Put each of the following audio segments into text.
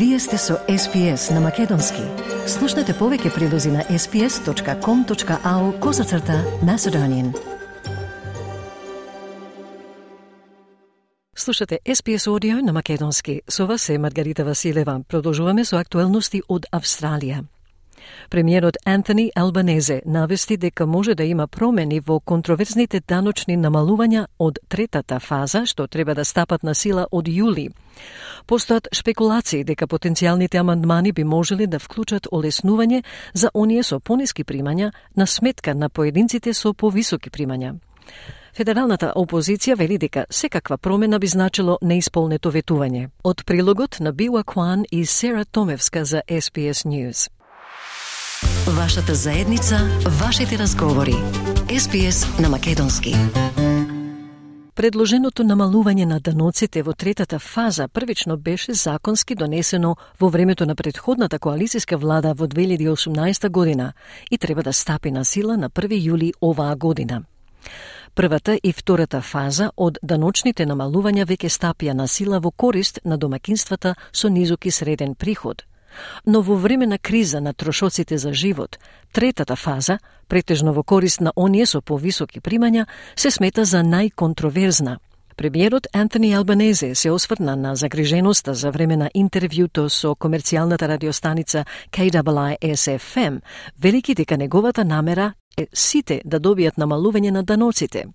Вие сте со SPS на Македонски. Слушнете повеќе прилози на sps.com.au козацрта Macedonian. Слушате SPS Audio на Македонски. Со вас е Маргарита Василева. Продолжуваме со актуелности од Австралија. Премиерот Антони Албанезе навести дека може да има промени во контроверзните даночни намалувања од третата фаза, што треба да стапат на сила од јули. Постојат спекулации дека потенцијалните амандмани би можеле да вклучат олеснување за оние со пониски примања на сметка на поединците со повисоки примања. Федералната опозиција вели дека секаква промена би значило неисполнето ветување. Од прилогот на Била Кван и Сера Томевска за SPS News. Вашата заедница, вашите разговори. СПС на Македонски. Предложеното намалување на даноците во третата фаза првично беше законски донесено во времето на предходната коалицијска влада во 2018 година и треба да стапи на сила на 1 јули оваа година. Првата и втората фаза од даночните намалувања веќе стапија на сила во корист на домакинствата со низок и среден приход – Но во време на криза на трошоците за живот, третата фаза, претежно во корист на оние со повисоки примања, се смета за најконтроверзна. Премиерот Антони Албанезе се осврна на загриженоста за време на интервјуто со комерцијалната радиостаница KWI-SFM, велики дека неговата намера е сите да добијат намалување на даноците –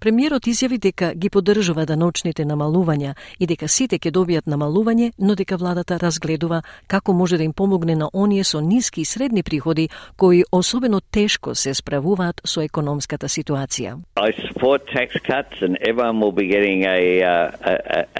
Премиерот изјави дека ги поддржува даночните намалувања и дека сите ќе добијат намалување, но дека владата разгледува како може да им помогне на оние со ниски и средни приходи кои особено тешко се справуваат со економската ситуација. I support tax cuts and everyone will be getting a, uh, a,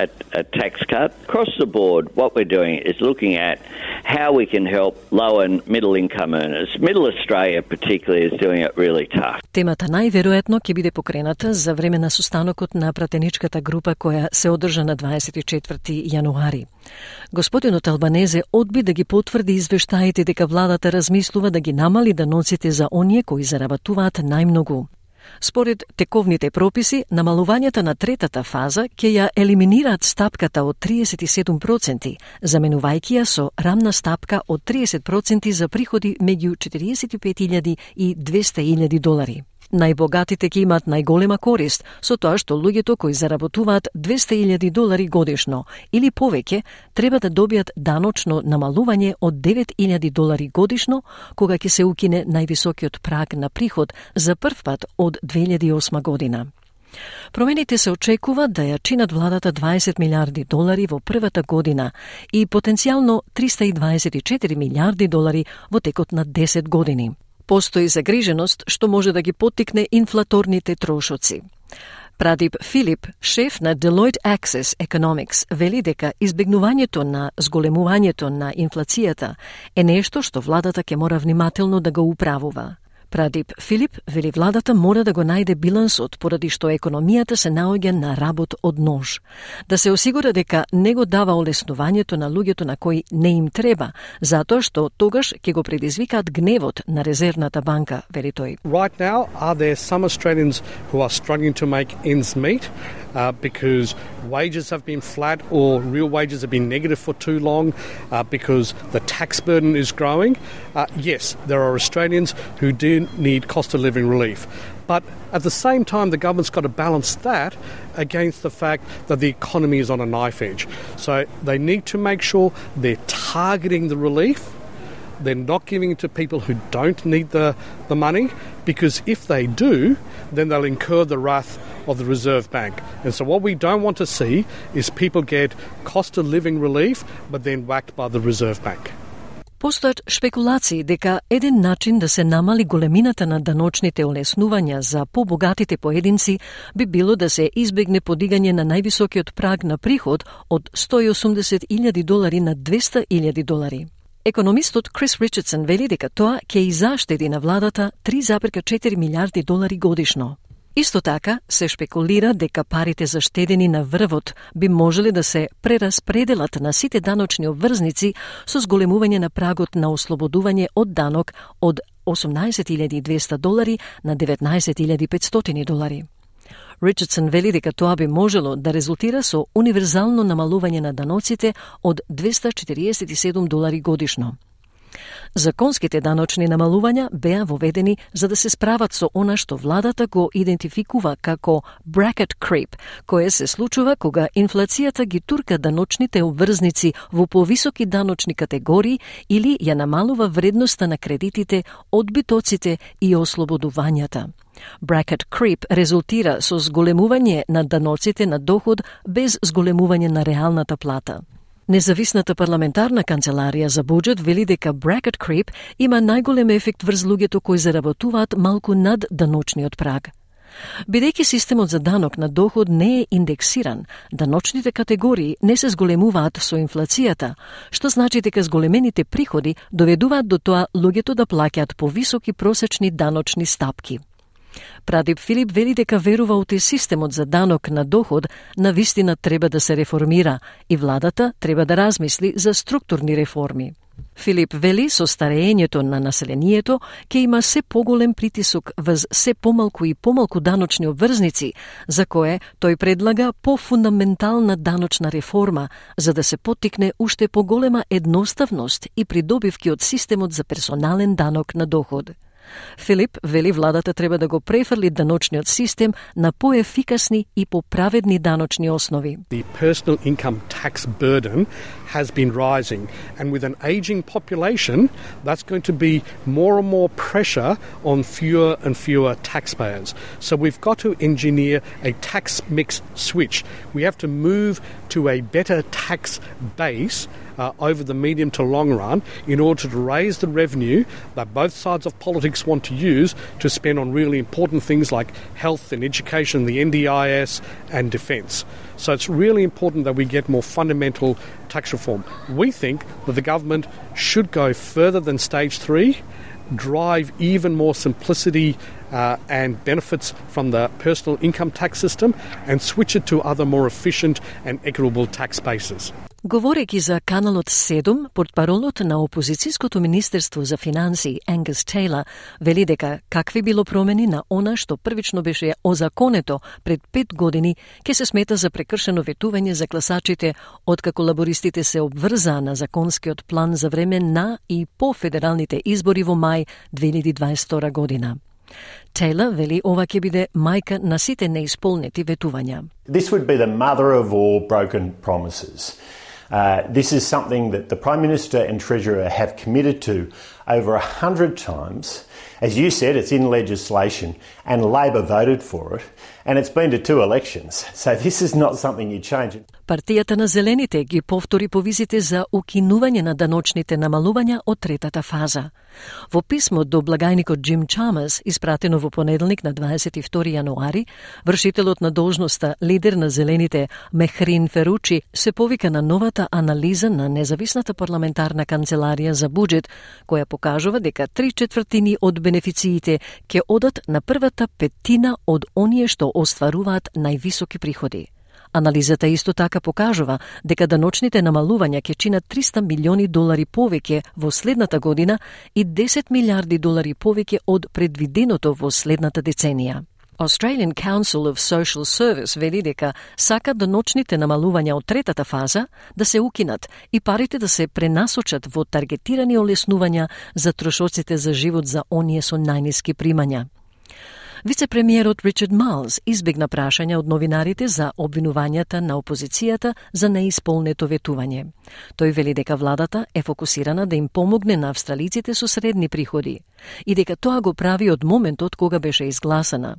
a, a tax cut. Across the board, what we're doing is looking at how we can help low and middle income earners. Middle Australia particularly is doing it really tough. Темата најверојатно ќе биде покрената минута за време на состанокот на пратеничката група која се одржа на 24 јануари. Господинот Албанезе одби да ги потврди извештаите дека владата размислува да ги намали даноците за оние кои заработуваат најмногу. Според тековните прописи, намалувањата на третата фаза ќе ја елиминираат стапката од 37%, заменувајќи ја со рамна стапка од 30% за приходи меѓу 45.000 и 200.000 долари. Најбогатите ќе имат најголема корист со тоа што луѓето кои заработуваат 200.000 долари годишно или повеќе треба да добијат даночно намалување од 9.000 долари годишно кога ќе се укине највисокиот праг на приход за прв пат од 2008 година. Промените се очекува да ја чинат владата 20 милиарди долари во првата година и потенцијално 324 милиарди долари во текот на 10 години. Постои загриженост што може да ги поттикне инфлаторните трошоци. Прадип Филип, шеф на Deloitte Access Economics, вели дека избегнувањето на зголемувањето на инфлацијата е нешто што владата ќе мора внимателно да го управува. Прадип Филип вели владата мора да го најде билансот поради што економијата се наоѓа на работ од нож. Да се осигура дека не го дава олеснувањето на луѓето на кои не им треба, затоа што тогаш ќе го предизвикаат гневот на резервната банка, вели тој. Right now are there some Australians who are struggling to make ends meet uh, because wages have been flat or real wages have been negative for too long uh, because the tax burden is growing. Uh, yes, there are Australians who do need cost of living relief. But at the same time, the government's got to balance that against the fact that the economy is on a knife edge. So they need to make sure they're targeting the relief they're not giving it to people who don't need the, the money because if they do, then they'll incur the wrath of the Reserve Bank. And so, what we don't want to see is people get cost of living relief but then whacked by the Reserve Bank. Постојат шпекулации дека еден начин да се намали големината на даночните олеснувања за побогатите поединци би било да се избегне подигање на највисокиот праг на приход од 180.000 долари на 200.000 долари. Економистот Крис Ричардсон вели дека тоа ќе изаштеди на владата 3,4 милиарди долари годишно. Исто така се шпекулира дека парите заштедени на врвот би можеле да се прераспределат на сите даночни обврзници со зголемување на прагот на ослободување од данок од 18.200 долари на 19.500 долари. Ричардсон вели дека тоа би можело да резултира со универзално намалување на даноците од 247 долари годишно. Законските даночни намалувања беа воведени за да се справат со она што владата го идентификува како bracket creep, кое се случува кога инфлацијата ги турка даночните обврзници во повисоки даночни категории или ја намалува вредноста на кредитите, одбитоците и ослободувањата. Bracket creep резултира со зголемување на даноците на доход без зголемување на реалната плата. Независната парламентарна канцеларија за буџет вели дека bracket creep има најголем ефект врз луѓето кои заработуваат малку над даночниот праг. Бидејќи системот за данок на доход не е индексиран, даночните категории не се зголемуваат со инфлацијата, што значи дека зголемените приходи доведуваат до тоа луѓето да плаќаат повисоки просечни даночни стапки. Прадип Филип вели дека верува у системот за данок на доход на вистина треба да се реформира и владата треба да размисли за структурни реформи. Филип вели со старењето на населението ќе има се поголем притисок вз се помалку и помалку даночни обврзници, за кое тој предлага пофундаментална даночна реформа, за да се потикне уште поголема едноставност и придобивки од системот за персонален данок на доход. Филип вели владата треба да го префрли даночниот систем на поефикасни и поправедни даночни основи. The personal income tax burden has been rising and with an aging population that's going to be more and more pressure on fewer and fewer taxpayers. So we've got to engineer a tax mix switch. We have to move to a better tax base uh, over the medium to long run in order to raise the revenue that both sides of politics want to use to spend on really important things like health and education, the NDIS, and defence. So it's really important that we get more fundamental tax reform. We think that the government should go further than stage three, drive even more simplicity uh, and benefits from the personal income tax system, and switch it to other more efficient and equitable tax bases. Говорејќи за Каналот 7, портпаролот на опозицијското Министерство за финансии Енгес Тейла вели дека какви било промени на она што првично беше озаконето пред пет години ќе се смета за прекршено ветување за класачите откако лабористите се обврзаа на законскиот план за време на и по федералните избори во мај 2022 година. Тейла вели ова ќе биде мајка на сите неисполнети ветувања. This would be the mother of all broken promises. Uh, this is something that the Prime Minister and Treasurer have committed to over a hundred times. As you said, it's in legislation, and Labor voted for it, and it's been to two elections. So this is not something you change. Партијата на Зелените ги повтори повизите за укинување на даночните намалувања од третата фаза. Во писмо до благајникот Джим Чамас, испратено во понеделник на 22 јануари, вршителот на должноста лидер на Зелените Мехрин Феручи се повика на новата анализа на независната парламентарна канцеларија за буџет, која покажува дека три четвртини од бенефициите ќе одат на првата петтина од оние што остваруваат највисоки приходи. Анализата исто така покажува дека даночните намалувања ќе чинат 300 милиони долари повеќе во следната година и 10 милиарди долари повеќе од предвиденото во следната деценија. Australian Council of Social Service вели дека сака доночните намалувања од третата фаза да се укинат и парите да се пренасочат во таргетирани олеснувања за трошоците за живот за оние со најниски примања. Вице-премиерот Ричард Малс избегна прашања од новинарите за обвинувањата на опозицијата за неисполнето ветување. Тој вели дека владата е фокусирана да им помогне на австралиците со средни приходи и дека тоа го прави од моментот кога беше изгласана.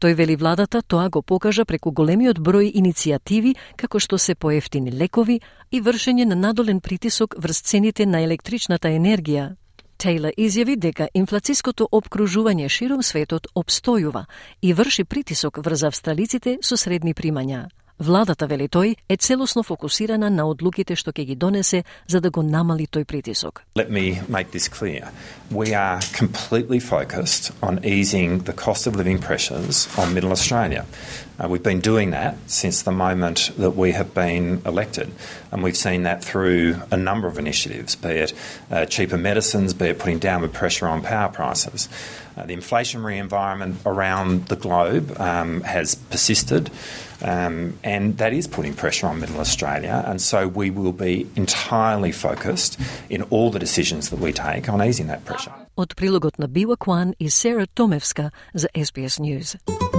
Тој вели владата тоа го покажа преку големиот број иницијативи како што се поевтини лекови и вршење на надолен притисок врз цените на електричната енергија, Тейлор изјави дека инфлациското обкружување широм светот обстојува и врши притисок врз австралиците со средни примања. Владата, вели тој, е целосно фокусирана на одлуките што ќе ги донесе за да го намали тој притисок. Let me make this clear. We are completely focused on easing the cost of living pressures on middle Australia. Uh, we've been doing that since the moment that we have been elected, and we've seen that through a number of initiatives, be it uh, cheaper medicines, be it putting downward pressure on power prices. Uh, the inflationary environment around the globe um, has persisted, um, and that is putting pressure on Middle Australia. And so we will be entirely focused in all the decisions that we take on easing that pressure. Од прилогот на Бива Кван и Сера Томевска за SBS News.